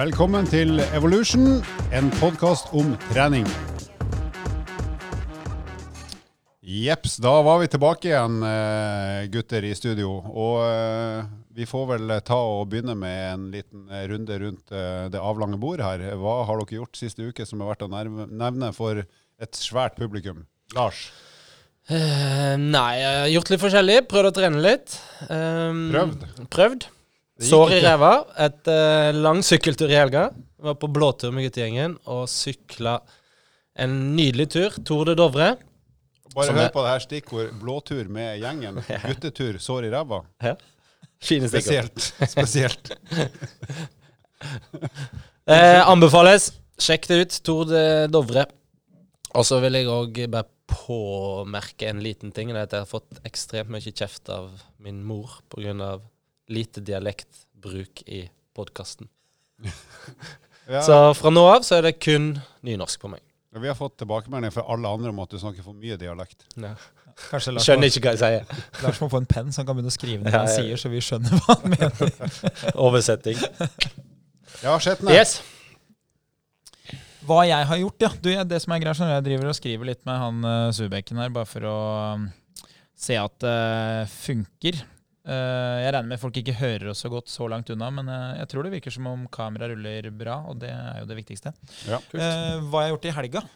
Velkommen til Evolution, en podkast om trening. Jepps, da var vi tilbake igjen, eh, gutter i studio. Og eh, vi får vel ta og begynne med en liten eh, runde rundt det avlange bord her. Hva har dere gjort siste uke som er verdt å nevne for et svært publikum? Lars? Uh, nei, jeg har gjort litt forskjellig. Prøvd å trene litt. Um, prøvd? Prøvd. Sår i ræva. Et uh, lang sykkeltur i helga. Var på blåtur med guttegjengen og sykla en nydelig tur. Tour de Dovre. Bare hør på det her stikkord. Blåtur med gjengen. Guttetur, sår i ræva. Ja. Fine stikkord. Spesielt. Spesielt. eh, anbefales. Sjekk det ut. Tour de Dovre. Og så vil jeg òg bare påmerke en liten ting. Det er at jeg har fått ekstremt mye kjeft av min mor pga. Lite dialektbruk i podkasten. ja. Så fra nå av så er det kun nynorsk på meg. Vi har fått tilbakemelding fra alle andre om at du snakker for mye dialekt. Ja. skjønner ikke hva jeg sier. Lars må få en penn så han kan begynne å skrive ned det han sier, så vi skjønner hva han mener. Oversetting. Ja, Skjetne. Yes. Hva jeg har gjort, ja. Du, det som er greit, jeg driver og skriver litt med han uh, Subekken her, bare for å um, se at det uh, funker. Uh, jeg regner med folk ikke hører oss så godt så langt unna, men uh, jeg tror det virker som om kameraet ruller bra, og det er jo det viktigste. Ja, uh, hva jeg har gjort i helga?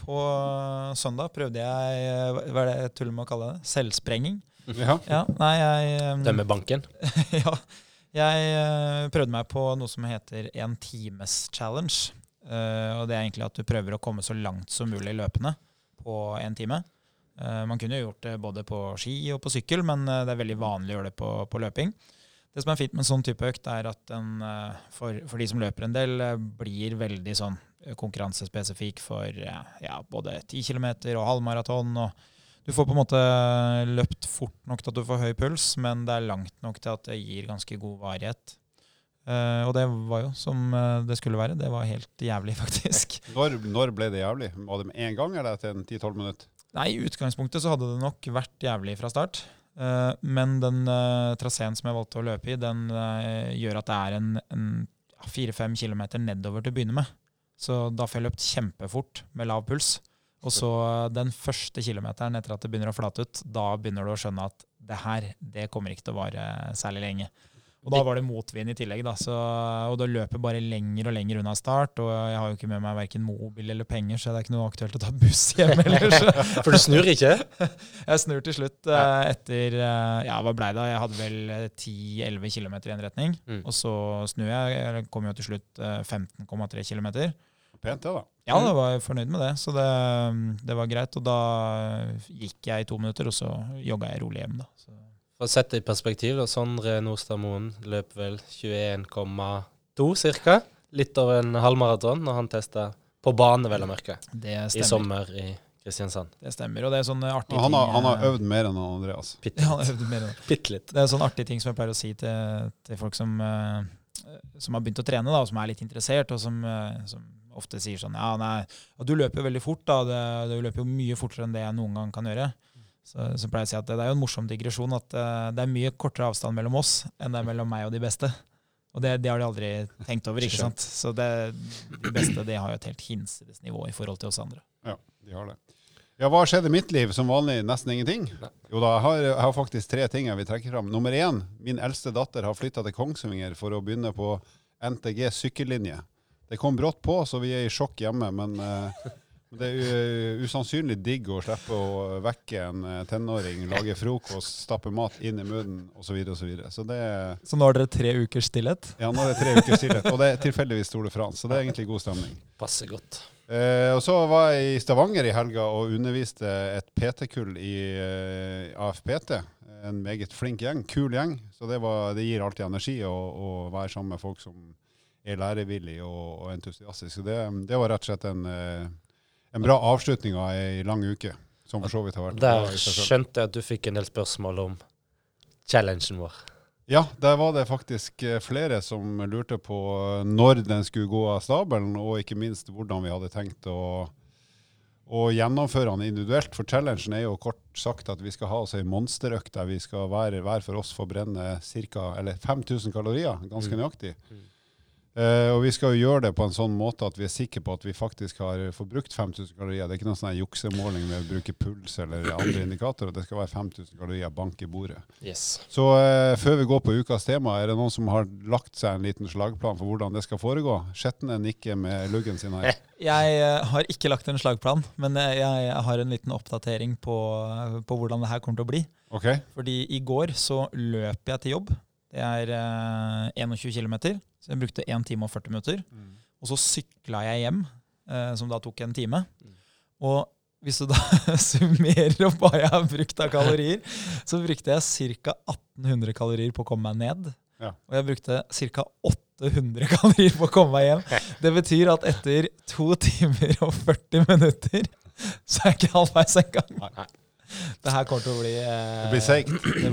på søndag prøvde jeg hva er det jeg tuller med å kalle det? Selvsprenging. Ja. ja nei, jeg um, Det med banken? ja. Jeg prøvde meg på noe som heter en times challenge. og det er egentlig at du prøver å komme så langt som mulig løpende på en time. Eh, man kunne jo gjort det både på ski og på sykkel, men eh, det er veldig vanlig å gjøre det på, på løping. Det som er fint med en sånn type økt, er at den eh, for, for, de som løper en del, blir veldig sånn konkurransespesifikk for ja, både 10 km og halvmaraton. du får på en måte løpt fort nok til at du får høy puls, men det er langt nok til at det gir ganske god varighet. Uh, og det var jo som det skulle være. Det var helt jævlig, faktisk. Når, når ble det jævlig? Var det med én gang, eller etter 10-12 minutter? Nei, I utgangspunktet så hadde det nok vært jævlig fra start. Uh, men den uh, traseen som jeg valgte å løpe i, den uh, gjør at det er en, en fire-fem kilometer nedover til å begynne med. Så da får jeg løpt kjempefort med lav puls. Og så den første kilometeren etter at det begynner å flate ut, da begynner du å skjønne at det her, det kommer ikke til å vare særlig lenge. Og da var det motvind i tillegg, da. Så, og da løper bare lenger og lenger unna start. Og jeg har jo ikke med meg verken mobil eller penger, så det er ikke noe aktuelt å ta buss hjem ellers. For du snur ikke? jeg snur til slutt uh, etter uh, Ja, hva blei det? Jeg hadde vel 10-11 km i en retning. Mm. Og så snur jeg. Jeg kom jo til slutt uh, 15,3 km. Pent, det, da. Ja, da var jeg fornøyd med det. Så det, det, var greit. Og da gikk jeg i to minutter, og så jogga jeg rolig hjem, da. Så for å sette det i perspektiv, da, Sondre Nordstadmoen løp vel 21,2 ca. Litt over en halvmaraton når han testa på bane, vel å merke, i sommer i Kristiansand. Det stemmer, og det er sånne artige han har, ting Han har øvd mer enn Andreas. Bitte ja, han har øvd mer enn Bitte litt. Det er sånne artige ting som jeg pleier å si til, til folk som, uh, som har begynt å trene, da, og som er litt interessert, og som, uh, som ofte sier sånn Ja, nei, du løper jo veldig fort, da. Det, du løper jo mye fortere enn det jeg noen gang kan gjøre. Så, så pleier jeg å si at det, er jo en morsom digresjon at uh, det er mye kortere avstand mellom oss enn det er mellom meg og de beste. Og det, det har de aldri tenkt over. ikke sant? Så det, de beste de har jo et helt hinsides nivå i forhold til oss andre. Ja, de har det. Ja, Hva skjedde i mitt liv? Som vanlig nesten ingenting. Jo da, jeg har, jeg har, faktisk tre ting jeg vil trekke fram. Nummer én, min eldste datter har flytta til Kongsvinger for å begynne på NTG sykkellinje. Det kom brått på, så vi er i sjokk hjemme. Men uh, det er usannsynlig digg å slippe å vekke en eh, tenåring, lage frokost, stappe mat inn i munnen osv. Så, videre, og så, videre. så, det, så nå har dere tre ukers stillhet? Ja, nå er det tre ukers stillhet. Og det er tilfeldigvis Tour de France, så det er egentlig god stemning. Passer godt. Eh, og så var jeg i Stavanger i helga og underviste et PT-kull i eh, AFPT. En meget flink gjeng, kul gjeng. Så det, var, det gir alltid energi å, å, være sammen med folk som er lærevillige og, og entusiastiske. Det, det, var rett og slett en eh, en bra avslutning av ei lang uke. Som for så vidt har vært Der skjønte jeg at du fikk en del spørsmål om challengen vår. Ja, der var det faktisk eh, flere som lurte på når den skulle gå av stabelen, og ikke minst hvordan vi hadde tenkt å, å gjennomføre den individuelt. For challengen er jo kort sagt at vi skal ha oss ei monsterøkt der vi skal hver, hver for oss forbrenne brenne ca. 5000 kalorier, ganske mm. nøyaktig. Mm. Eh, og vi skal jo gjøre det på en sånn måte at vi er sikre på at vi faktisk har forbrukt 5000 kalorier. Det er ikke noen sånn juksemåling med å bruke puls eller andre indikatorer. Det skal være 5000 kalorier bank i bordet. Yes. Så uh, før vi går på ukas tema, er det noen som har lagt seg en liten slagplan for hvordan det skal foregå? Skjetne nikker med luggen sin her. Jeg eh, har ikke lagt en slagplan, men jeg har en liten oppdatering på, på hvordan det her kommer til å bli. Okay. Fordi i går så løp jeg til jobb. Det er eh, 21 km, så jeg brukte 1 time og 40 minutter. Og så sykla jeg hjem, eh, som da tok en time. Og hvis du da summerer opp hva jeg har brukt av kalorier, så brukte jeg ca. 1800 kalorier på å komme meg ned. Ja. Og jeg brukte ca. 800 kalorier på å komme meg hjem. Det betyr at etter 2 timer og 40 minutter så er jeg ikke halvveis engang. Det her kommer til å bli eh, Det blir seigt.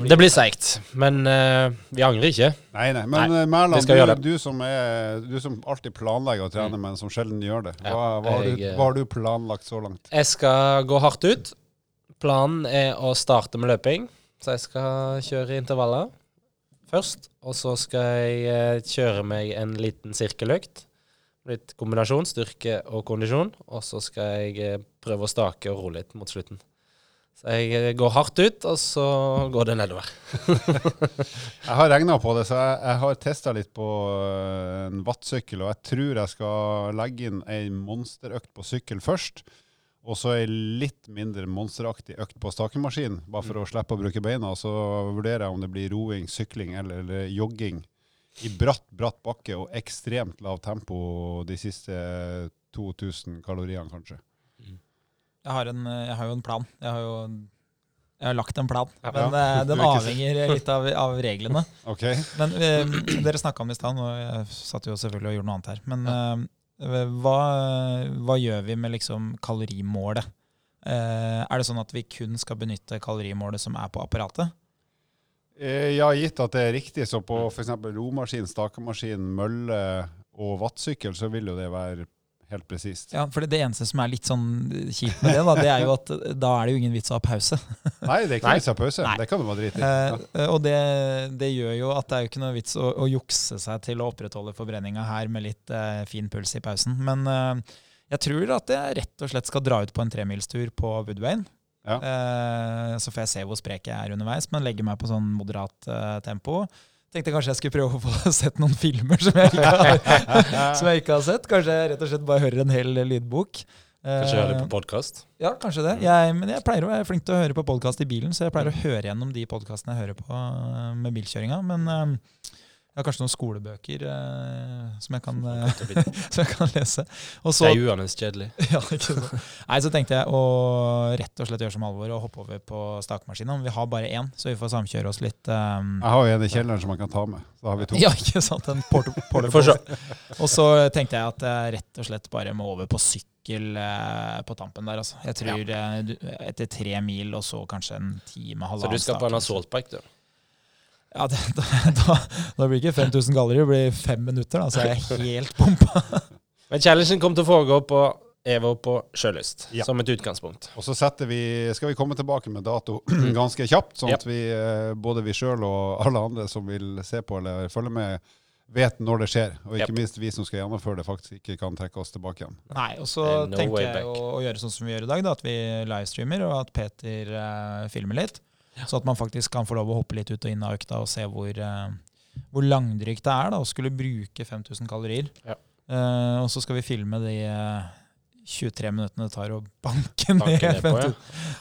det blir- seigt, men eh, vi angrer ikke. Nei, nei. Men Nei, eh, Mæland, du, du, som er, du som alltid planlegger å trene, men som sjelden gjør det. Hva, Ja, hva, har du, jeg, eh, hva har du planlagt så langt? Jeg skal gå hardt ut. Planen er å starte med løping, så jeg skal kjøre intervaller først. Og så skal jeg eh, kjøre meg en liten sirkeløkt. Litt kombinasjon, styrke og kondisjon. Og så skal jeg prøve å stake og ro litt mot slutten. Så jeg eh, går hardt ut, og så går det nedover. Jeg har regna på det, så jeg, jeg har testa litt på øh, en wattsykkel, og jeg tror jeg skal legge inn ei monsterøkt på sykkel først. Og så ei litt mindre monsteraktig økt på stakemaskin, bare for å slippe å bruke beina. Og så vurderer jeg om det blir roing, sykling eller, eller jogging i bratt, bratt bakke og ekstremt lavt tempo de siste 2000 kaloriene, kanskje. Jeg har, en, jeg har jo en plan. Jeg har jo jeg har lagt en plan, Ja. men Ja. eh, den avhenger litt av, av reglene. Okay. Men eh, Dere snakka om det i stad, og jeg satt jo selvfølgelig og gjorde noe annet her. Men eh, hva, hva gjør vi med liksom kalorimålet? Eh, er det sånn at vi kun skal benytte kalorimålet som er på apparatet? Eh, Ja, gitt at det er riktig, så på f.eks. romaskin, stakemaskin, mølle og vattsykkel, så vil jo det være helt presist. Ja, for det, det eneste som er litt sånn kjipt med det, da, det er jo at da er det jo ingen vits å ha pause. Nei, det er ikke Nei. vits å ha pause. Nei. Det kan du bare drite i. Eh, og det, det gjør jo at det er jo ikke noe vits å, å jukse seg til å opprettholde forbrenninga her med litt eh, fin puls i pausen. Men eh, jeg tror at jeg rett og slett skal dra ut på en tremilstur på Woodwayen. Ja. Eh, så får jeg se hvor sprek jeg er underveis, men legge meg på sånn moderat eh, tempo. Tenkte kanskje jeg skulle prøve å få sett noen filmer som jeg ikke har, som jeg ikke har sett. Kanskje jeg rett og slett bare hører en hel lydbok. Kanskje høre Eh, litt på podkast. ja, kanskje det. Jeg, men jeg pleier å være flink til å høre på podkast i bilen, så jeg pleier å høre gjennom de podkastene jeg hører på eh, med bilkjøringa. Men eh, jeg har kanskje noen skolebøker eh, som, jeg kan, eh, som jeg kan lese. Og Det så, er uanes kjedelig. ja, ikke sant. Nei, så tenkte jeg å rett og slett gjøre som alvor og hoppe over på stakemaskinen. Vi har bare én, så vi får samkjøre oss litt. Um, Jeg har jo en i kjelleren som man kan ta med. Så da har vi to. ja, ikke sant? En portable. se. Og så tenkte jeg at jeg rett og slett bare må over på sykkel eh, på tampen der. Altså. Jeg tror eh, etter tre mil og så kanskje en time, Så du skal på en assaultbike, du? Ja, det, da, da, da blir ikke 5000 galleri, det blir fem minutter. Da, så er jeg helt pumpa. Men challengen kommer til å foregå på Evo på Sjølyst, Ja. som et utgangspunkt. Og så vi, skal vi komme tilbake med dato ganske kjapt, sånn Ja. at vi, eh, både vi sjøl og alle andre som vil se på eller følge med, vet når det skjer. Og ikke Yep. minst vi som skal gjennomføre det, faktisk ikke kan trekke oss tilbake igjen. Nei, og så no tenker jeg å, å gjøre sånn som vi gjør i dag, da, at vi livestreamer, og at Peter eh, filmer litt. Så at man faktisk kan få lov å hoppe litt ut og inn av økta og se hvor, eh, hvor langdrygt det er da, å skulle bruke 5000 kalorier. Ja. Uh, og så skal vi filme de eh, 23 minuttene det tar å banke ned ned ja. 5000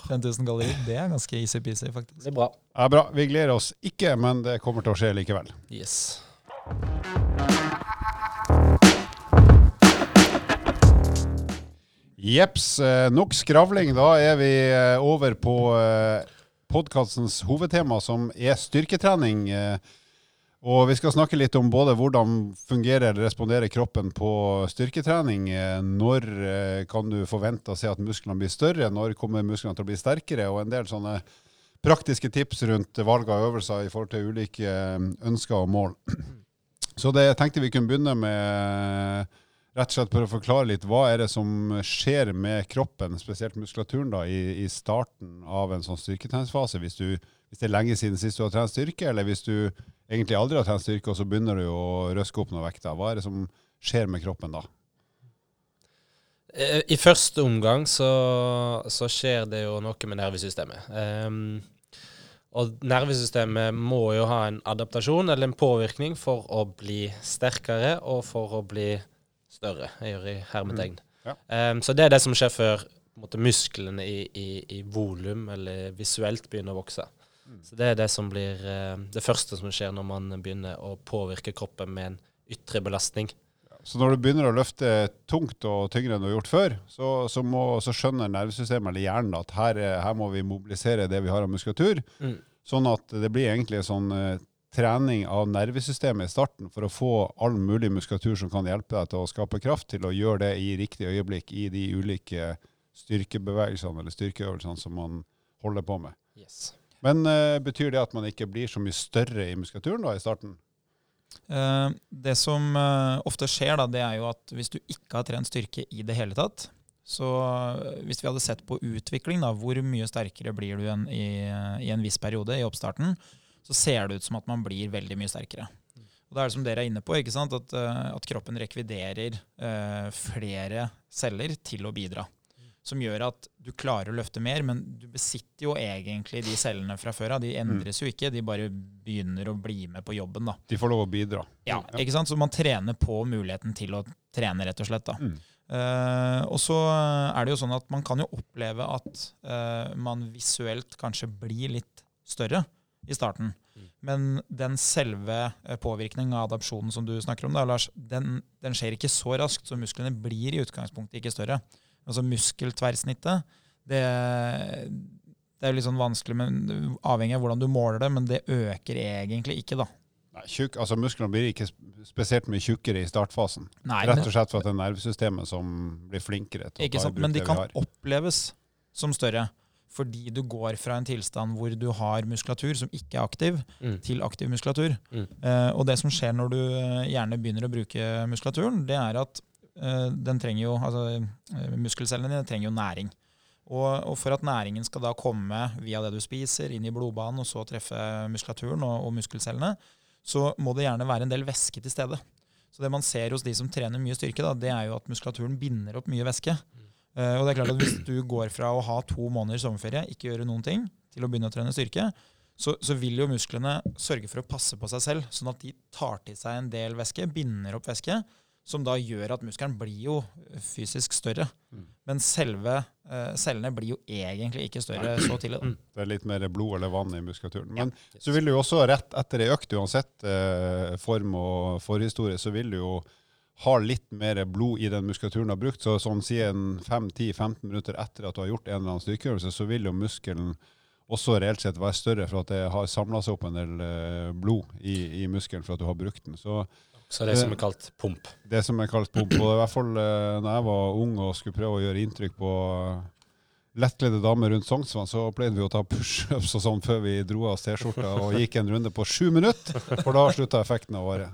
5000 kalorier. Det er ganske easy-peasy, faktisk. Det er bra. Ja, bra. Vi gleder oss ikke, men det kommer til å skje likevel. Yes. Jeps. eh, Nok skravling. Da er vi eh, over på podkastens hovedtema, som er styrketrening. eh, Og vi skal snakke litt om både hvordan fungerer eller responderer kroppen på styrketrening. eh, Når eh, kan du forvente å se at musklene blir større? Når kommer musklene til å bli sterkere? Og en del sånne praktiske tips rundt valg av øvelser i forhold til ulike ønsker og mål. Så det tenkte vi kunne begynne med rett og slett for å forklare litt, hva er det som skjer med kroppen, spesielt muskulaturen, da, i, i starten av en sånn styrketreningsfase? Hvis, hvis det er lenge siden sist du har trent styrke, eller hvis du egentlig aldri har trent styrke, og så begynner du å røske opp noen vekter. Hva er det som skjer med kroppen da? Eh, I første omgang så, så skjer det jo noe med nervesystemet. Um, og nervesystemet må jo ha en adaptasjon eller en påvirkning for å bli sterkere og for å bli større. Jeg gjør i hermetegn. Mm, ja. um, så det er det som skjer før måte, musklene i, i, i volum eller visuelt begynner å vokse. Mm. Så det er det som blir uh, det første som skjer når man begynner å påvirke kroppen med en ytre belastning. Så når du begynner å løfte tungt og tyngre enn du har gjort før, så, så, må, så skjønner nervesystemet eller hjernen at her, her, må vi mobilisere det vi har av muskulatur. Mm. Sånn at det blir egentlig en sånn uh, trening av nervesystemet i starten for å få all mulig muskulatur som kan hjelpe deg til å skape kraft til å gjøre det i riktig øyeblikk i de ulike styrkebevegelsene eller styrkeøvelsene som man holder på med. Yes. Men uh, betyr det at man ikke blir så mye større i muskulaturen da i starten? Uh, det som uh, ofte skjer, da, det er jo at hvis du ikke har trent styrke i det hele tatt, så hvis vi hadde sett på utvikling, da, hvor mye sterkere blir du en, i, i, en viss periode i oppstarten, så ser det ut som at man blir veldig mye sterkere. Og det er det som dere er inne på, ikke sant? At, at kroppen rekviderer uh, flere celler til å bidra som gjør at du klarer å løfte mer, men du besitter jo egentlig de cellene fra før av. De endres jo ikke, de bare begynner å bli med på jobben. da. De får lov å bidra. Ja, ikke sant? Så man trener på muligheten til å trene, rett og slett. da. Mm. Uh, og så er det jo sånn at man kan jo oppleve at uh, man visuelt kanskje blir litt større i starten. Men den selve eh, påvirkningen av adopsjonen som du snakker om, da, Lars, den, den skjer ikke så raskt, så musklene blir i utgangspunktet ikke større altså muskeltverrsnittet, det, det er jo litt sånn vanskelig, men avhengig av hvordan du måler det, men det øker egentlig ikke, da. Nei, tjukk, altså Musklene blir ikke spesielt mye tjukkere i startfasen. Nei, Rett og slett for at det er nervesystemet som blir flinkere til å ta i bruk Men de kan oppleves som større fordi du går fra en tilstand hvor du har muskulatur som ikke er aktiv, mm. til aktiv muskulatur. Mm. Eh, og det som skjer når du eh, gjerne begynner å bruke muskulaturen, det er at Eh, den trenger jo, altså eh, Muskelcellene dine trenger jo næring. Og, og, for at næringen skal da komme via det du spiser, inn i blodbanen og så treffe muskulaturen og, og, muskelcellene, så må det gjerne være en del væske til stede. Så det man ser hos de som trener mye styrke, da, det er jo at muskulaturen binder opp mye væske. Uh, og det er klart at Hvis du går fra å ha to måneder sommerferie, ikke gjøre noen ting, til å begynne å trene styrke, så, så, vil jo musklene sørge for å passe på seg selv, sånn at de tar til seg en del væske, binder opp væske, som da gjør at muskelen blir jo fysisk større. Mm. Men selve uh, cellene blir jo egentlig ikke større så tidlig. Da. Det er litt mer blod eller vann i muskulaturen. Men ja. så vil du jo også rett etter ei økt, uansett uh, form og forhistorie, så vil du jo ha litt mer blod i den muskulaturen du har brukt. Så sånn si 5-10-15 minutter etter at du har gjort en eller annen styrkeøvelse, så vil jo muskelen også reelt sett være større for at det har samla seg opp en del uh, blod i, i muskelen for at du har brukt den. Så så det, det som er kalt pump? Det som er kalt pump. Og i hvert fall uh, når jeg var ung og skulle prøve å gjøre inntrykk på lettkledde damer rundt Sognsvann, så pleide vi å ta pushups og sånn før vi dro av T-skjorta og gikk en runde på sju minutter, for da slutta effekten å vare.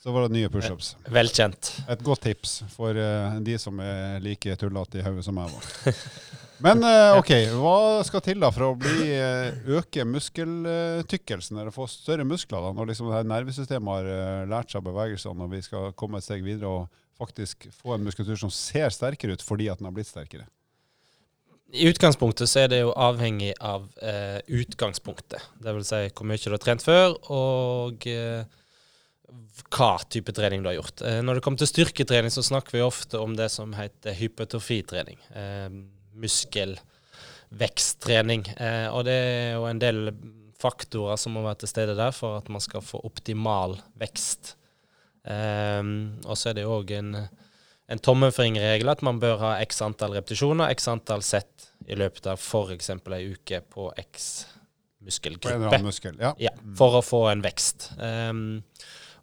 Så var det nye pushups. Velkjent. Et godt tips for uh, de som er like tullete i hodet som jeg var. Men uh, OK, hva skal til da for å bli, uh, øke muskeltykkelsen, eller få større muskler, da, når liksom det her nervesystemet har lært seg bevegelsene, og vi skal komme et steg videre og faktisk få en muskulatur som ser sterkere ut fordi at den har blitt sterkere? I utgangspunktet så er det jo avhengig av utgangspunktet. Det vil si hvor mye du har trent før, og hva type trening du har gjort. når det kommer til styrketrening, så snakker vi ofte om det som heter hypotrofitrening. Eh, muskelveksttrening. Eh, og det er jo en del faktorer som må være til stede der for at man skal få optimal vekst. Eh, og så er det òg en, en tommelfingerregel at man bør ha x antall repetisjoner, x antall sett i løpet av f.eks. ei uke på x muskelgruppe. Muskel, ja. Ja, for å få en vekst. Um,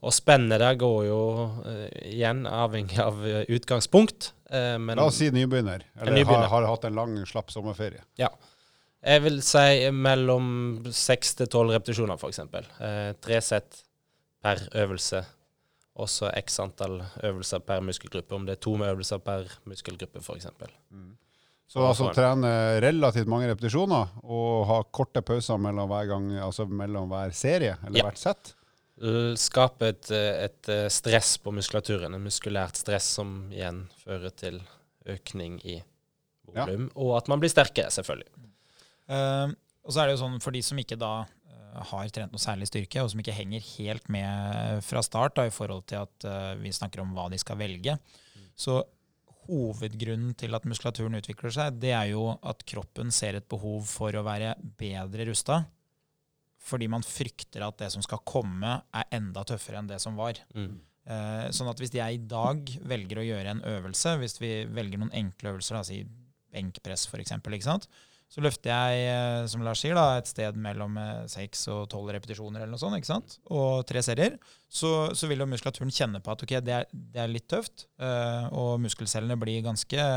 og spennet der går jo uh, igjen avhengig av uh, utgangspunkt. Uh, La oss si nybegynner, eller nybegynner. Har, har, hatt en lang, slapp sommerferie. Ja. Jeg vil si mellom seks til tolv repetisjoner, f.eks. Uh, tre sett per øvelse. og så x antall øvelser per muskelgruppe. Om det er to med øvelser per muskelgruppe, f.eks. Så altså trene relativt mange repetisjoner og ha korte pauser mellom hver gang, altså mellom hver serie eller Ja. hvert sett. L- Skape et, eh, et eh, stress på muskulaturen, en muskulært stress som igjen fører til økning i Ja. og at man blir sterkere, selvfølgelig. Uh, og så er det jo sånn for de som ikke da eh, har trent noe særlig styrke, og som ikke henger helt med fra start da, i forhold til at uh, vi snakker om hva de skal velge, så hovedgrunnen til at muskulaturen utvikler seg, det er jo at kroppen ser et behov for å være bedre rusta. Fordi man frykter at det som skal komme, er enda tøffere enn det som var. Mm. Eh, sånn at hvis jeg i dag velger å gjøre en øvelse, hvis vi velger noen enkle øvelser, da, si benkpress f.eks., så løfter jeg, eh, som Lars sier, da, et sted mellom eh, 6 og 12 repetisjoner eller noe sånt, ikke sant? og tre serier, så, så vil jo muskulaturen kjenne på at ok, det er, det er litt tøft, eh, og muskelcellene blir ganske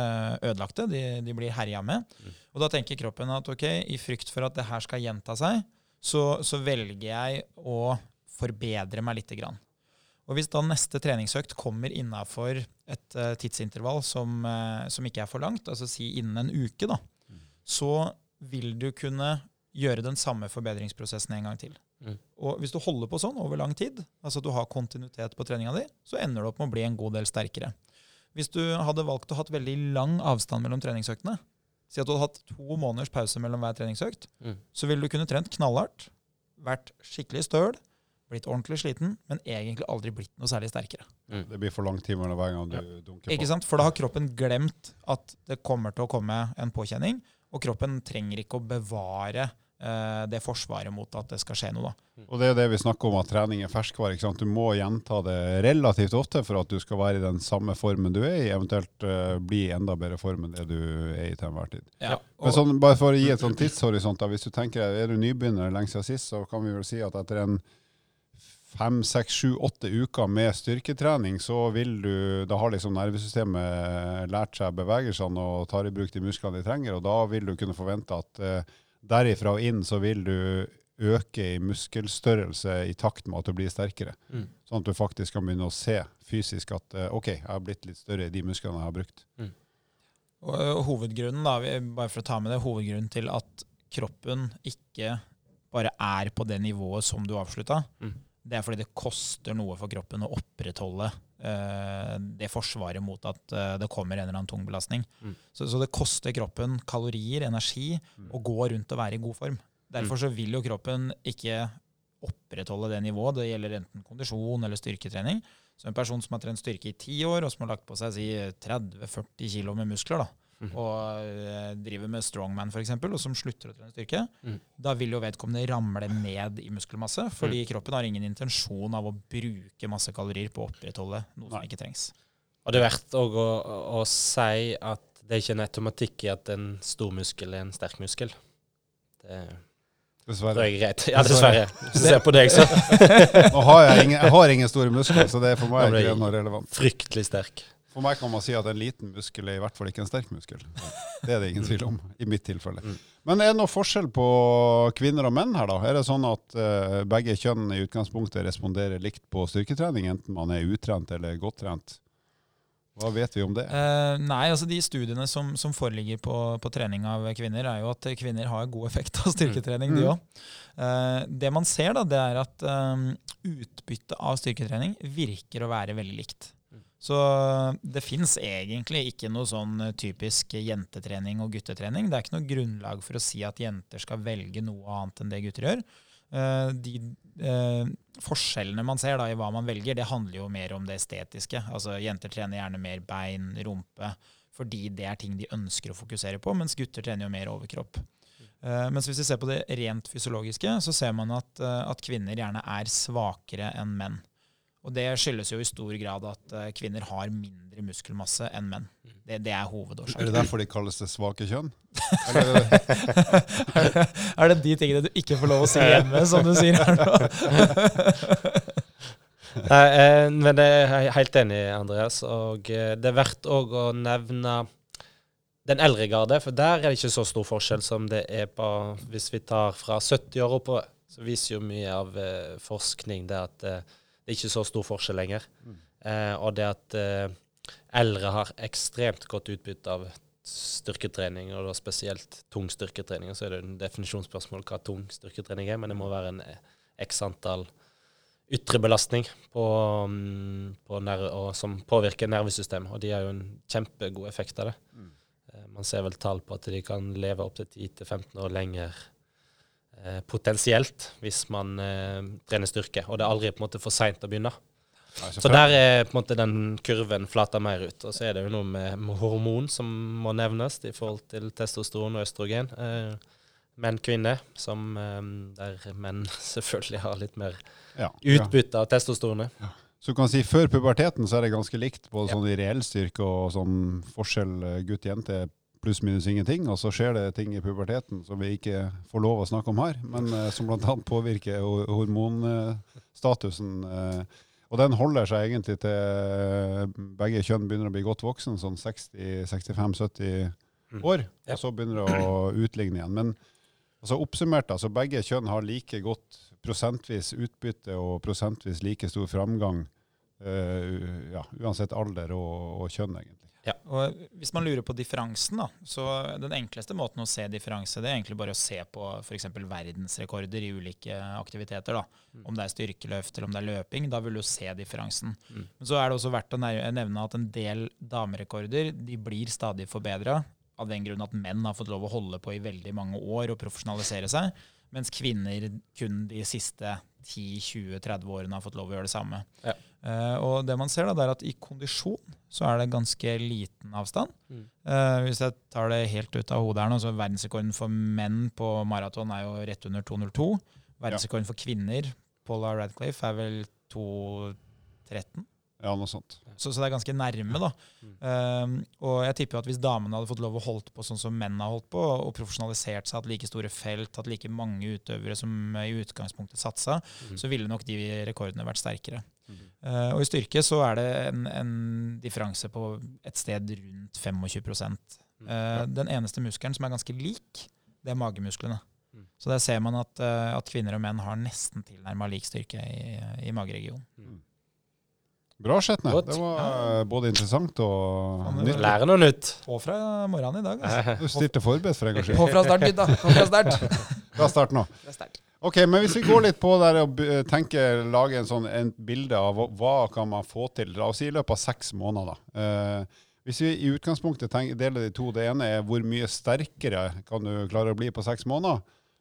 ødelagte, de, de blir herja med. Mm. Og da tenker kroppen at ok, i frykt for at det her skal gjenta seg, så, så velger jeg å forbedre meg lite grann. Og hvis da neste treningsøkt kommer innafor et uh, tidsintervall som, uh, som ikke er for langt, altså si innen en uke, da, så vil du kunne gjøre den samme forbedringsprosessen en gang til. Mm. Og hvis du holder på sånn over lang tid, altså at du har kontinuitet på treninga di, så ender du opp med å bli en god del sterkere. Hvis du hadde valgt å ha veldig lang avstand mellom treningsøktene, si at du hadde hatt to måneders pause mellom hver treningsøkt, Mm. så ville du kunne trent knallhardt, vært skikkelig støl, blitt ordentlig sliten, men egentlig aldri blitt noe særlig sterkere. Det blir for lang tid mellom hver gang du dunker på. Ikke sant? For da har kroppen glemt at det kommer til å komme en påkjenning, og kroppen trenger ikke å bevare det forsvaret mot at det skal skje noe. da. Og det er det vi snakker om, at trening er ferskvare. ikke sant? Du må gjenta det relativt ofte for at du skal være i den samme formen du er i, eventuelt uh, bli i enda bedre form enn det du er i til enhver tid. Ja. Men sånn, bare for å gi et sånn tidshorisont, da, hvis du tenker, er du nybegynner lenge siden sist, så kan vi vel si at etter en fem, seks, sju, åtte uker med styrketrening, så vil du, da har liksom nervesystemet lært seg bevegelsene og tar i bruk de musklene de trenger, og da vil du kunne forvente at eh, derifra og inn så vil du øke i muskelstørrelse i takt med at du blir sterkere. Mm. Sånn at du faktisk kan begynne å se fysisk at eh, ok, jeg har blitt litt større i de musklene jeg har brukt. Og, og hovedgrunnen, da, bare for å ta med det, hovedgrunnen til at kroppen ikke bare er på det nivået som du avslutta, Mm. det er fordi det koster noe for kroppen å opprettholde eh, det forsvaret mot at eh, det kommer en eller annen tung belastning. Mm. Så, så det koster kroppen kalorier, energi, å gå rundt og være i god form. Derfor så vil jo kroppen ikke opprettholde det nivået. Det gjelder enten kondisjon eller styrketrening. Så en person som har trent styrke i ti år, og som har lagt på seg si 30-40 kilo med muskler, da, Mhm. og eh, driver med strongman f.eks., og som slutter å trene styrke, mm. da vil jo vedkommende ramle ned i muskelmasse, fordi kroppen har ingen intensjon av å bruke masse kalorier på å opprettholde noe som ikke trengs. Og det er verdt òg å, å si at det er ikke en automatikk i at en stor muskel er en sterk muskel. Det Dessverre. Det er greit. Ja, dessverre. Se på deg, så Nå har jeg, ingen, jeg har ingen store muskler, så det er for meg ikke noe relevant. fryktelig sterk. For meg kan man si at en liten muskel er i hvert fall ikke en sterk muskel. Det er det ingen tvil om, i mitt tilfelle. Mm. Men er det noe forskjell på kvinner og menn her, da? Er det sånn at uh, begge kjønn i utgangspunktet responderer likt på styrketrening, enten man er utrent eller godt trent? Hva vet vi om det? Uh, nei, altså de studiene som, som foreligger på, på trening av kvinner, er jo at kvinner har god effekt av styrketrening, de Mm. òg. Uh, det man ser, da, det er at um, utbyttet av styrketrening virker å være veldig likt. Så det fins egentlig ikke noe sånn typisk jentetrening og guttetrening. Det er ikke noe grunnlag for å si at jenter skal velge noe annet enn det gutter gjør. Eh, de eh, forskjellene man ser da i hva man velger, det handler jo mer om det estetiske. Altså Jenter trener gjerne mer bein, rumpe, fordi det er ting de ønsker å fokusere på, mens gutter trener jo mer overkropp. Eh, mens hvis vi ser på det rent fysiologiske, så ser man at, eh, at kvinner gjerne er svakere enn menn. Og det skyldes jo i stor grad at eh, kvinner har mindre muskelmasse enn menn. Det, det er Er det derfor de kalles det svake kjønn? Er det, er det de tingene du ikke får lov å si hjemme, som du sier her nå? Nei, eh, men det er jeg helt enig i, Andreas. Og eh, det er verdt òg å nevne den eldre garde, for der er det ikke så stor forskjell som det er på Hvis vi tar fra 70 år oppover, så viser jo mye av eh, forskning det at eh, det er ikke så stor forskjell lenger. Mm. Eh, og det at eh, eldre har ekstremt godt utbytte av styrketrening, og da spesielt tung styrketrening. Så er det en definisjonsspørsmål hva tung styrketrening er, men det må være en eh, x antall ytre belastning på, mm, på og som påvirker nervesystemet. Og de har jo en kjempegod effekt av det. Mm. Eh, Man ser vel tall på at de kan leve opptil 10-15 år lenger eh, potensielt hvis man eh, trener styrke. Og det er aldri på en måte for seint å begynne. Nei, Så der er på en måte den kurven flata mer ut. Og så er det jo noe med, med hormon som må nevnes i forhold til testosteron og østrogen. Eh, menn, kvinner, eh, der menn selvfølgelig har litt mer ja, ja. utbytte av testosteronet. Så du kan si Før puberteten så er det ganske likt, både Ja. sånn i reell styrke og sånn forskjell eh, gutt-jente pluss minus ingenting. Og så skjer det ting i puberteten som vi ikke får lov å snakke om her, men eh, som bl.a. påvirker ho- hormonstatusen. eh, og den holder seg egentlig til eh, begge kjønn begynner å bli godt voksen, sånn 60-65-70 Mm. år. Og så begynner det å utligne igjen. Men altså oppsummert, altså begge kjønn har like godt prosentvis utbytte og prosentvis like stor framgang, uh, ja, uansett alder og, og kjønn, egentlig. Og hvis man lurer på differansen, da, så den enkleste måten å se differanse, det er egentlig bare å se på f.eks. verdensrekorder i ulike aktiviteter. da. Mm. Om det er styrkeløft eller om det er løping, da vil du se differansen. Mm. Men så er det også verdt å nevne at en del damerekorder de blir stadig forbedra. Av den grunn at menn har fått lov å holde på i veldig mange år og profesjonalisere seg. Mens kvinner kun de siste 10-20-30 årene har fått lov å gjøre det samme. Ja. Uh, og det man ser da, det er at i kondisjon så er det ganske liten avstand. Mm. Uh, hvis jeg tar det helt ut av hodet her nå, så Verdensrekorden for menn på maraton er jo rett under 2.02. Verdensrekorden for kvinner, Paula Radcliffe, er vel 2.13. Ja, noe sånt. Så, så det er ganske nærme, da. Mm. Um, og jeg tipper at hvis damene hadde fått lov å holdt på sånn som menn har holdt på, og profesjonalisert seg, hatt like store felt, hatt like mange utøvere som eh, i utgangspunktet satsa, Mm. så ville nok de rekordene vært sterkere. Mm. Uh, og i styrke så er det en, en differanse på et sted rundt 25 uh, Den eneste muskelen som er ganske lik, det er magemusklene. Mm. Så der ser man at, uh, at kvinner og menn har nesten tilnærma lik styrke i, i mageregionen. Bra, Skjetne. Det var eh, både interessant og nytt. Lære noe nytt. På fra morgenen i dag. Altså. Du stilte forberedt for en gangs skyld. På fra start, gutta. På fra start. fra start nå. Ok, men hvis vi går litt på der og tenker, lager en sånn en bilde av hva, hva kan man få til, la oss si i løpet av seks måneder. da. Eh, hvis vi i utgangspunktet tenker, deler de to, det ene er hvor mye sterkere kan du klare å bli på seks måneder,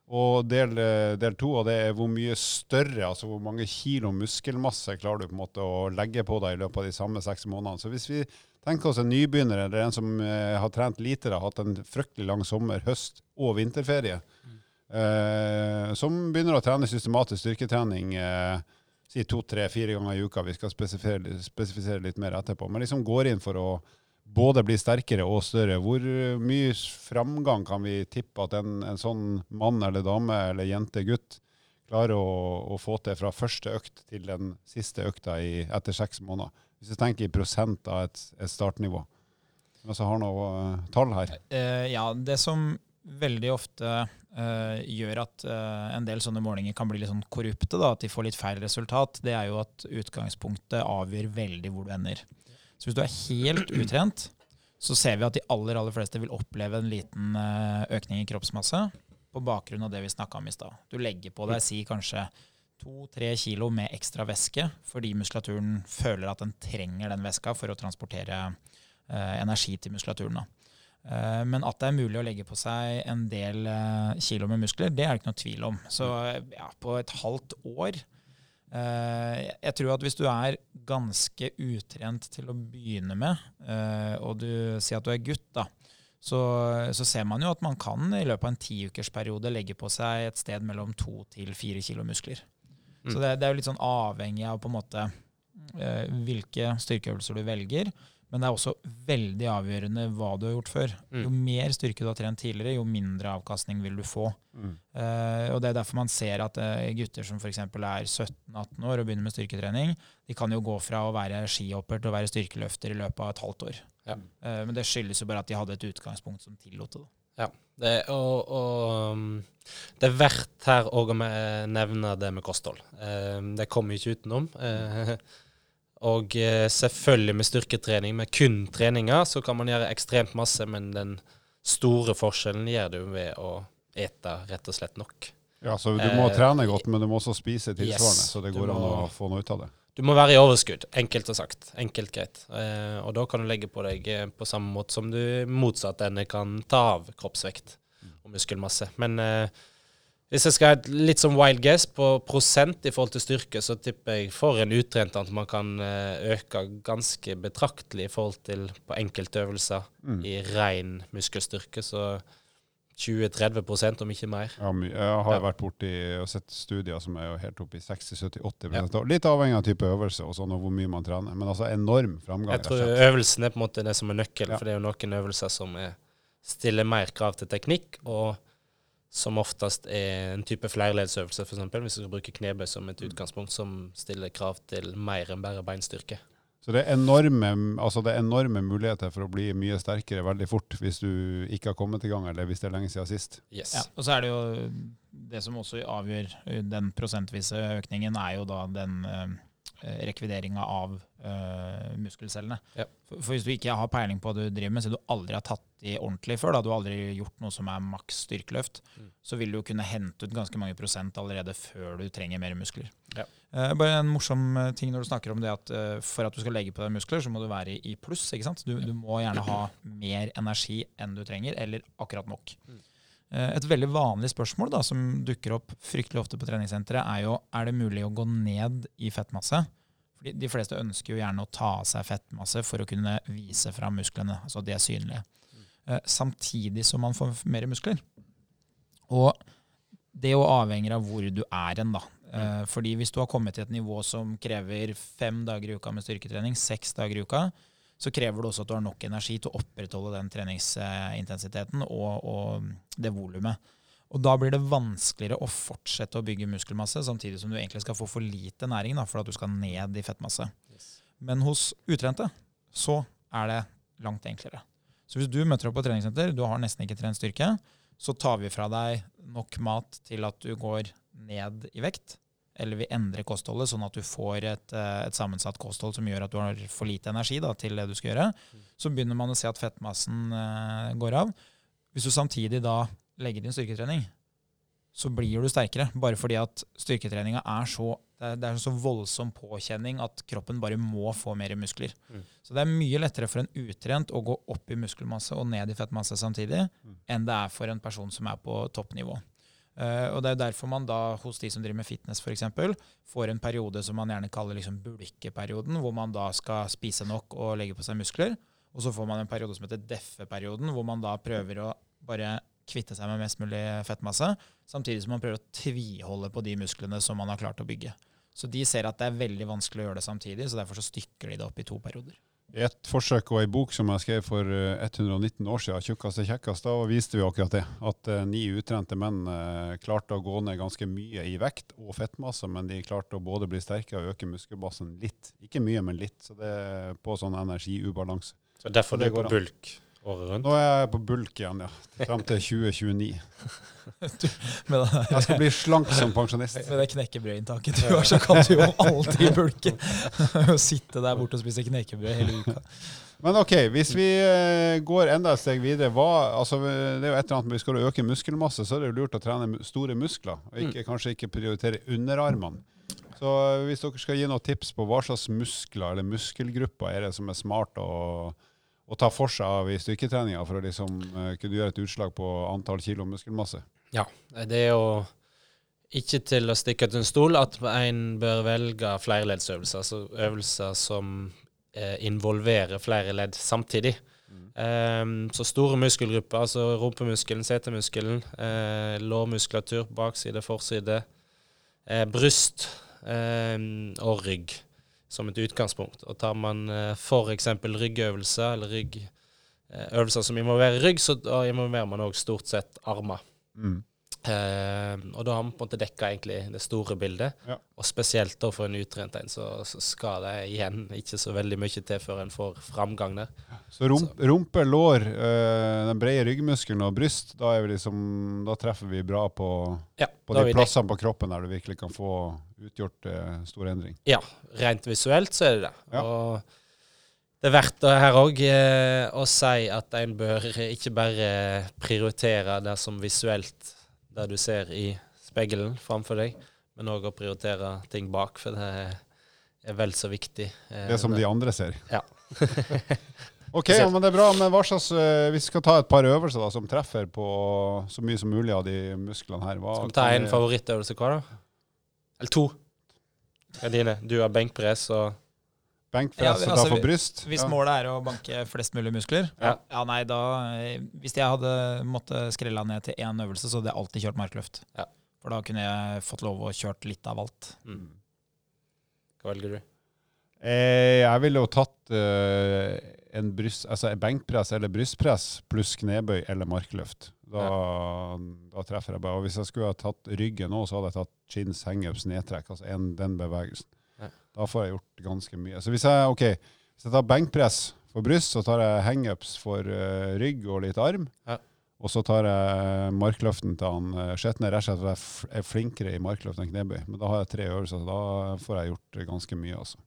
og del, eh, del to av det er hvor mye større, altså hvor mange kilo muskelmasse klarer du på en måte å legge på deg i løpet av de samme seks månedene. Så hvis vi tenker oss en nybegynner eller en som eh, har trent lite, har hatt en fryktelig lang sommer, høst og vinterferie, eh, som begynner å trene systematisk styrketrening eh, si to, tre, fire ganger i uka. Vi skal spesifisere, spesifisere litt mer etterpå. Men liksom går inn for å både bli sterkere og større. Hvor mye framgang kan vi tippe at en, en sånn mann eller dame eller jente, gutt, klarer å, å få til fra første økt til den siste økta i, etter seks måneder? Hvis vi tenker i prosent av et, et startnivå. Men så har noe uh, tall her. Uh, ja, det som veldig ofte uh, gjør at eh, en del sånne målinger kan bli litt sånn korrupte, da, at de får litt feil resultat, det er jo at utgangspunktet avgjør veldig hvor du ender. Så hvis du er helt utrent, så ser vi at de aller, aller fleste vil oppleve en liten eh, økning i kroppsmasse på bakgrunn av det vi snakka om i stad. Du legger på deg si kanskje to-tre kilo med ekstra væske fordi muskulaturen føler at den trenger den væska for å transportere eh, energi til muskulaturen. Eh, Men at det er mulig å legge på seg en del eh, kilo med muskler, det er det ikke noe tvil om. Så ja, på et halvt år eh, Jeg tror at hvis du er ganske utrent til å begynne med, eh, og du sier at du er gutt, da, så, så ser man jo at man kan i løpet av en tiukersperiode legge på seg et sted mellom to til fire kilo muskler. Mm. Så det, det er jo litt sånn avhengig av på en måte eh, hvilke styrkeøvelser du velger. Men det er også veldig avgjørende hva du har gjort før. Mm. Jo mer styrke du har trent tidligere, jo mindre avkastning vil du få. Mm. Uh, og Det er derfor man ser at uh, gutter som f.eks. er 17-18 år og begynner med styrketrening, de kan jo gå fra å være skihopper til å være styrkeløfter i løpet av et halvt år. Ja. Uh, men det skyldes jo bare at de hadde et utgangspunkt som tillot det. Ja, Det, og, og um, det er verdt her òg å nevne det med kosthold. Det kommer vi ikke utenom. Eh, og eh, selvfølgelig med styrketrening, med kun treninger, så kan man gjøre ekstremt masse, men den store forskjellen gjør du ved å ete rett og slett nok. Ja, så du må Eh, trene godt, men du må også spise tilsvarende, yes, så det går går an å få noe ut av det. Du må være i overskudd, enkelt og sagt. Enkelt greit. Eh, og da kan du legge på deg eh, på samme måte som du motsatt ende kan ta av kroppsvekt og muskelmasse. Men eh, hvis jeg skal ha et litt som wild guess på prosent i forhold til styrke, så tipper jeg for en utrent at man kan eh, øke ganske betraktelig i forhold til på enkelte øvelser Mm. i ren muskelstyrke. Så 20-30% om ikke mer. Ja, jeg har Ja. vært borti og sett studier som er jo helt oppe i 60-70-80 ja. Litt avhengig av type øvelse og sånn, og hvor mye man trener. Men altså enorm framgang. Jeg tror øvelsen er på en måte det som er nøkkelen, Ja. for det er jo noen øvelser som er, stiller mer krav til teknikk, og som oftest er en type flerleddsøvelse, f.eks. Hvis du skal bruke knebøy som et utgangspunkt, som stiller krav til mer enn bare beinstyrke. Så det er, enorme, altså det er enorme muligheter for å bli mye sterkere veldig fort hvis du ikke har kommet i gang, eller hvis det er lenge siden sist. Yes. Ja, og så er det jo det som også avgjør eh, den prosentvise økningen, er jo da den eh, rekvideringa av uh, muskelcellene. Ja. For, for hvis du ikke har peiling på hva du driver med, så du aldri har tatt de ordentlig før, da du har aldri gjort noe som er maks styrkeløft, Mm. så vil du kunne hente ut ganske mange prosent allerede før du trenger mer muskler. Ja. Uh, bare en morsom eh, ting når du snakker om det at uh, for at du skal legge på deg muskler, så må du være i, i pluss. ikke sant? Du, du må gjerne ha mer energi enn du trenger, eller akkurat nok. Eh, Et veldig vanlig spørsmål da, som dukker opp fryktelig ofte på treningssenteret, er jo er det mulig å gå ned i fettmasse. Fordi De fleste ønsker jo gjerne å ta av seg fettmasse for å kunne vise fram musklene. altså de er synlige. Eh, Samtidig som man får mer muskler. Og det jo avhenger av hvor du er hen, da. Eh, Fordi hvis du har kommet til et nivå som krever fem dager i uka med styrketrening, seks dager i uka, så krever det også at du har nok energi til å opprettholde den treningsintensiteten og, og det volumet. Og da blir det vanskeligere å fortsette å bygge muskelmasse, samtidig som du egentlig skal få for lite næring da, for at du skal ned i fettmasse. Men hos utrente så er det langt enklere. Så hvis du møter opp på treningssenter, du har nesten ikke trent styrke, så tar vi fra deg nok mat til at du går ned i vekt. Eller vi endrer kostholdet sånn at du får et, eh, et sammensatt kosthold som gjør at du har for lite energi da, til det du skal gjøre. Så begynner man å se at fettmassen eh, går av. Hvis du samtidig da legger inn styrketrening, så blir du sterkere. Bare fordi at styrketreninga er så det er, det er så voldsom påkjenning at kroppen bare må få mer muskler. Mm. Så det er mye lettere for en utrent å gå opp i muskelmasse og ned i fettmasse samtidig, Mm. enn det er for en person som er på toppnivå. Eh, og Det er jo derfor man da hos de som driver med fitness eksempel, får en periode som man gjerne kaller liksom bulkeperioden, hvor man da skal spise nok og legge på seg muskler. Og så får man en periode som heter deffe-perioden, hvor man da prøver å bare kvitte seg med mest mulig fettmasse, samtidig som man prøver å tviholde på de musklene som man har klart å bygge. Så de ser at det er veldig vanskelig å gjøre det samtidig, så derfor så stykker de det opp i to perioder. I et forsøk og ei bok som jeg skrev for eh, 119 år siden, 'Tjukkast er kjekkast', da viste vi akkurat det. At eh, ni utrente menn eh, klarte å gå ned ganske mye i vekt og fettmasse, men de klarte å både bli sterkere og øke muskelbassen litt. Ikke mye, men litt. Så det er på sånn energiubalanse. Så derfor Det det går på bulk året rundt. Nå er jeg på bulk igjen, ja. Frem til 2029. du, men, Jeg skal bli slank som pensjonist. med det knekkebrødinntaket du har, så kan du jo alltid bulke. Sitte der borte og spise knekkebrød hele uka. Men ok, hvis vi eh, går enda et steg videre, hva, altså, det er jo et eller annet med vi skal øke muskelmasse, så er det jo lurt å trene store muskler, og ikke, kanskje ikke prioritere underarmene. Så hvis dere skal gi noen tips på hva slags muskler eller muskelgrupper er det som er smart å, å ta for seg av i styrketreninga for å liksom uh, kunne gjøre et utslag på antall kilo muskelmasse? Ja, det er jo ikke til å stikke ut en stol at en bør velge flerleddsøvelser, altså øvelser som eh, involverer flere ledd samtidig. Ehm, så store muskelgrupper, altså rumpemuskelen, setemuskelen, eh, lårmuskulatur, bakside, forside, bryst eh, og rygg som et utgangspunkt. Og tar man eh, f.eks. ryggøvelser eller rygg, eh, øvelser som involverer rygg, så involverer man òg stort sett armer. Mm. Eh, og da har vi på en måte dekka egentlig det store bildet. Ja. Og spesielt da for en utrent en, så, så skal det igjen ikke så veldig mye til før en får framgang der. Så rump, rumpe, lår, øh, den brede ryggmuskelen og bryst, da, er vi liksom, da treffer vi bra på, Ja, på de plassene på kroppen der du virkelig kan få utgjort øh, stor endring. Ja, rent visuelt så er det det. Ja. Og det er verdt her òg å si at en bør ikke bare prioritere det som visuelt, det du ser i speilet framfor deg, men òg å prioritere ting bak, for det er vel så viktig. eh, Det som de andre ser. Ja. ok, ja, men det er bra. Men hva slags, øh, vi skal ta et par øvelser da, som treffer på så mye som mulig av de musklene her. Hva Skal vi ta en favorittøvelse hva da? Eller to? Er dine? Du har benkpress og Benkpress Ja, og altså, ta for bryst. Hvis Ja. målet er å banke flest mulig muskler, Ja. ja nei, da eh, Hvis jeg hadde måttet skrella ned til én øvelse, så hadde jeg alltid kjørt markløft. Ja. For da kunne jeg fått lov å kjørt litt av alt. mm. Hva velger du? Eh, jeg ville jo tatt eh, en bryst, altså en benkpress eller brystpress pluss knebøy eller markløft. Da, da treffer jeg bare. Og hvis jeg skulle ha tatt ryggen nå, så hadde jeg tatt chins, hangups, nedtrekk. Altså en, den bevegelsen. Da får jeg gjort ganske mye. Så hvis jeg, okay, hvis jeg tar benkpress for bryst, så tar jeg hangups for uh, rygg og litt arm. Ja. Og så tar jeg markløften til han uh, Skjetne, rett og slett for jeg er er flinkere i markløft enn knebøy. Men da har jeg tre øvelser, så da får jeg gjort ganske mye, altså.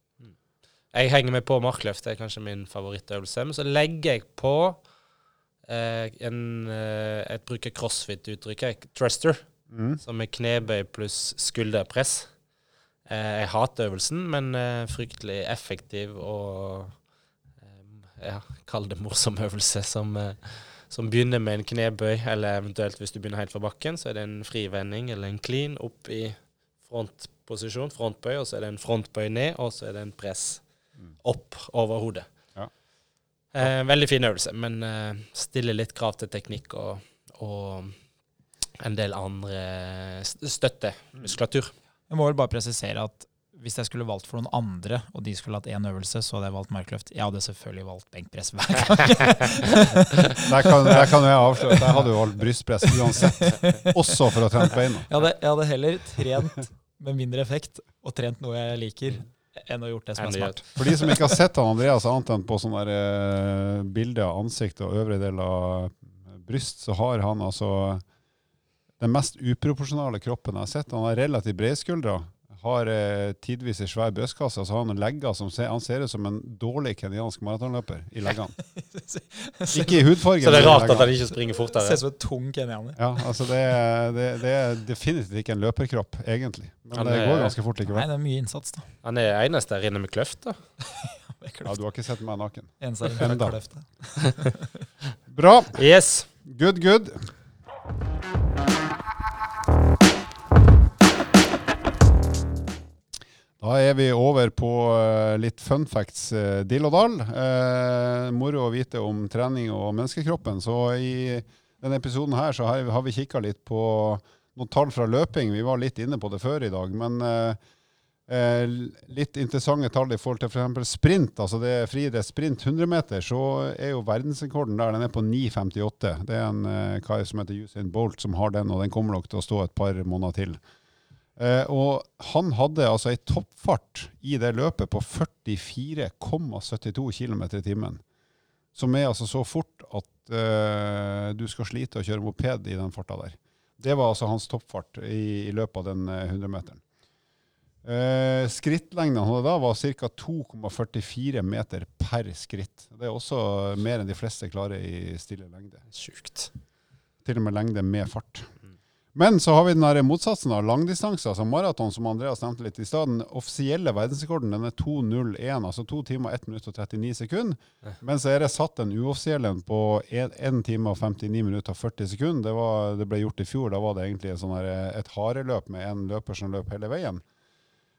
Jeg henger meg på markløft, det er kanskje min favorittøvelse. Men så legger jeg på eh, en eh, Jeg bruker crossfit-uttrykket, thruster, Mm. som er knebøy pluss skulderpress. Eh, jeg hater øvelsen, men eh, fryktelig effektiv og eh, ja, kall det morsom øvelse som, som begynner med en knebøy, eller eventuelt hvis du begynner helt fra bakken, så er det en frivending eller en clean opp i frontposisjon, frontbøy, og så er det en frontbøy ned, og så er det en press Mm. opp over hodet. Ja. Eh, veldig fin øvelse, men eh, stiller litt krav til teknikk og, og en del andre st- støttemuskulatur. Jeg må vel bare presisere at hvis jeg skulle valgt for noen andre, og de skulle hatt én øvelse, så hadde jeg valgt markløft. Jeg hadde selvfølgelig valgt benkpress hver gang. Der kan, der kan jeg avsløre at jeg hadde jo valgt brystpress uansett. Også for å trene beina. Jeg hadde, jeg hadde heller trent med mindre effekt og trent noe jeg liker, enn å gjort det som er smart. For de som ikke har sett han Andreas annet enn på sånne der, eh, bilder av ansikt og øvre del av bryst, så har han altså den mest uproporsjonale kroppen jeg har sett. Han har relativt brede skuldre, har eh, tidvis ei svær brystkasse, og så har han legger som ser, han ser ut som en dårlig kenyansk maratonløper i leggene. Ikke i hudfargen. Så det er rart at han ikke springer fortere. Ser ut som en tung kenyaner. Ja, altså det, er- det, det er definitivt ikke en løperkropp, egentlig. Men Han det er- går ganske fort Nei, det er mye innsats, da. Han er eneste der inne med kløft, da. Ja, du har ikke sett meg naken. Enda. Bra. Yes. Good, good. Da er vi over på eh, litt fun facts, uh, dill og dall. Eh, moro å vite om trening og menneskekroppen. Så i denne episoden her så har, har vi kikka litt på noen tall fra løping. Vi var litt inne på det før i dag. Men eh, eh, litt interessante tall i forhold til f.eks. sprint. Altså det er friidrett sprint 100 meter, så er jo verdensrekorden der. Den er på 9,58. Det er en eh, kar som heter Usain Bolt som har den, og den kommer nok til å stå et par måneder til. Eh, og han hadde altså ei toppfart i det løpet på 44,72 km i timen. Som er altså så fort at eh, du skal slite å kjøre moped i den farta der. Det var altså hans toppfart i, i løpet av den eh, 100-meteren. Eh, skrittlengden han hadde da var ca. 2,44 meter per skritt. Det er også mer enn de fleste klarer i stille lengde. Sjukt. Til og med lengde med fart. Men så har vi den her motsatsen av langdistanse, altså maraton, som Andreas nevnte litt i stad. Den offisielle verdensrekorden den er 2.01, altså 2 timer, 1 minutt og 39 sekunder. Men så er det satt en uoffisiell en på 1, time og 59 minutter og 40 sekunder. Det, var, det ble gjort i fjor. Da var det egentlig en sånn her, et hareløp med en løper som løp hele veien.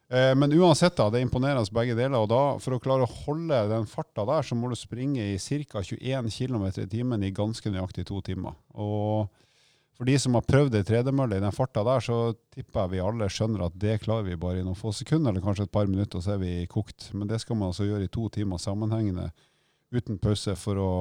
Eh, Men uansett, da, det er imponerende begge deler. og da, For å klare å holde den farta der, så må du springe i ca. 21 km i timen i ganske nøyaktig to timer. Og for de som har prøvd ei tredemølle i den farta der, så tipper jeg vi alle skjønner at det klarer vi bare i noen få sekunder, eller kanskje et par minutter, og så er vi kokt. Men det skal man altså gjøre i to timer sammenhengende uten pause for å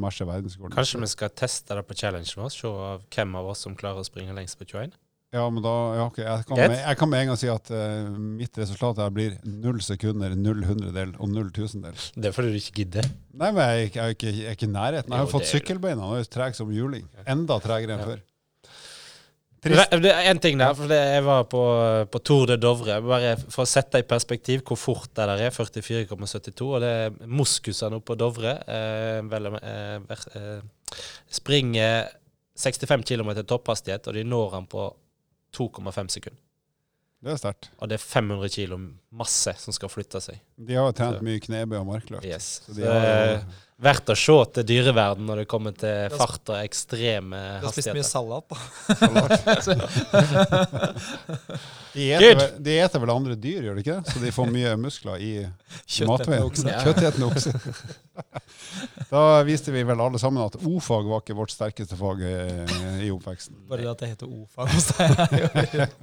marsje verdensrekorden. Kanskje vi skal teste det på challengen vår, se hvem av oss som klarer å springe lengst på 21? Ja, men da, ja, okay. jeg, kan med, jeg kan med en gang si at uh, mitt resultat her blir null sekunder, null hundredel og null tusendel. Det er fordi du ikke gidder. Nei, men jeg, er ikke- jeg er jeg er ikke i nærheten. Jeg har Jo, fått sykkelbeina, og er treg som juling. Enda tregere enn Ja. før. Trist. det er en ting der, for jeg var på, på Tour de Dovre. Bare for å sette i perspektiv hvor fort det der er, 44,72. Og det er moskusene oppe på Dovre. Eh, vel, eh, eh, springer 65 km topphastighet, og de når han på 2,5 sekunder. Det er sterkt. Og det er 500 kg masse som skal flytte seg. De har jo trent Så- mye knebøy og markløft. Yes. Så Så de det har er jo verdt å se til dyreverden når det kommer til fart og ekstreme hastigheter. Du har spist mye salat, da. de eter, de eter vel andre dyr, gjør de ikke det? Så de får mye muskler i matveien. Kjøttetende okse. Da viste vi vel alle sammen at o-fag var ikke vårt sterkeste fag eh, i oppveksten. Bare det at det heter o-fag hos deg.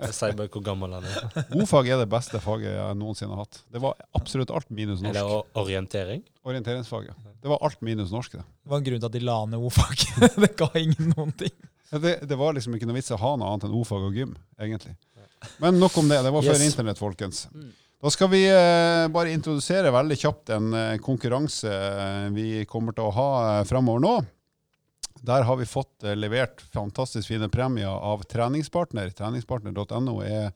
Jeg sier bare hvor gammel han er. O-fag er det beste faget jeg noensinne har hatt. Det var absolutt alt minus norsk. Eller orientering? Orienteringsfaget. Det var alt minus norsk. Det. Det var en grunn til at de la ned o-fag. det ga ingen noen ting. Det, det var liksom ikke noe vits å ha noe annet enn o-fag og gym, egentlig. Men nok om det. Det var før Yes. internett, folkens. Mm. Da skal vi eh, bare introdusere veldig kjapt en eh, konkurranse eh, vi kommer til å ha eh, fremover nå. Der har vi fått levert fantastisk fine premier av Treningspartner. Treningspartner.no er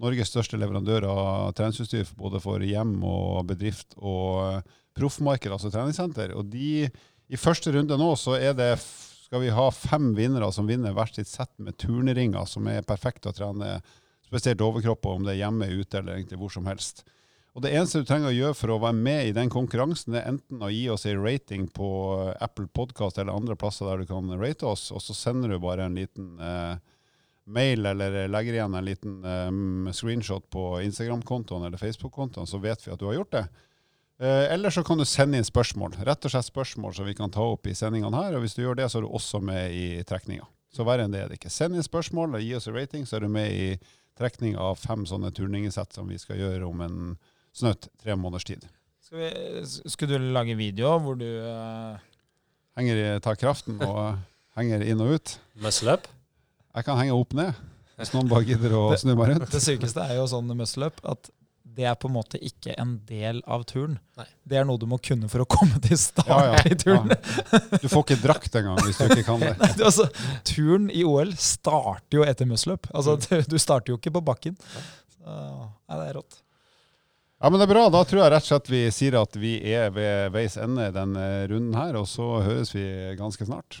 Norges største leverandør av treningsutstyr både for hjem og bedrift og eh, proffmarked, altså treningssenter. Og de, i første runde nå så er det, skal vi ha fem vinnere som vinner hvert sitt sett med turneringer, som er perfekte å trene spesielt overkropp, på om det er hjemme, ute eller egentlig hvor som helst. Og Det eneste du trenger å gjøre for å være med i den konkurransen, det er enten å gi oss en rating på Apple Podcast eller andre plasser der du kan rate oss, og så sender du bare en liten eh, mail eller legger igjen en liten um, screenshot på Instagram-kontoen eller Facebook-kontoen, så vet vi at du har gjort det. Uh, eller så kan du sende inn spørsmål. Rett og slett spørsmål som vi kan ta opp i sendingene her. Og hvis du gjør det, så er du også med i trekninga. Så verre enn det er det ikke. Send inn spørsmål og gi oss en rating, så er du med i trekning av fem sånne turningesett som vi skal gjøre om en snøtt tre måneders tid. Skal vi, skal du lage video hvor du uh... Henger i, tar kraften og henger inn og ut. Muscle up? Jeg kan henge opp ned, hvis noen bare gidder å snu meg rundt. Det sykeste er jo sånn muscle up at det er på en måte ikke en del av turen. Nei. Det er noe du må kunne for å komme til start Ja, ja, i turen. Du får ikke drakt engang hvis du ikke kan det. Nei, altså, turen i OL starter jo etter muscle up. Altså, du, du starter jo ikke på bakken. Så, nei, det er rått. Ja, men det er bra. Da tror jeg rett og slett vi sier at vi er ved veis ende denne runden her, og så høres vi ganske snart.